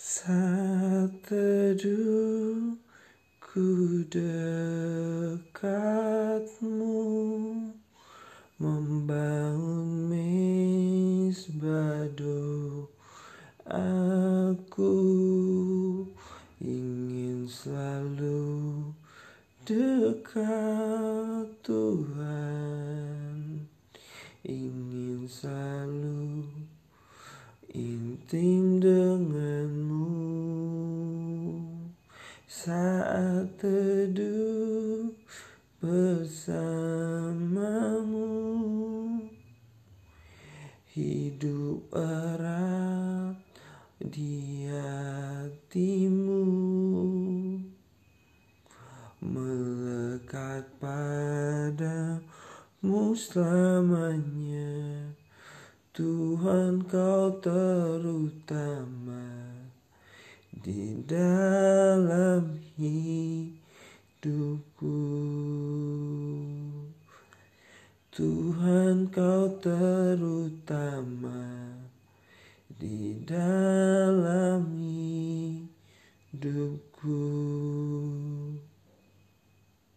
Saat teduh ku dekatmu Membangun mesbah Aku ingin selalu dekat Tuhan. Ingin selalu intim denganmu saat teduh bersamamu hidup erat di hatimu. Melekat padamu selamanya Tuhan kau terutama di dalam hidupku. Tuhan kau terutama di dalam hidupku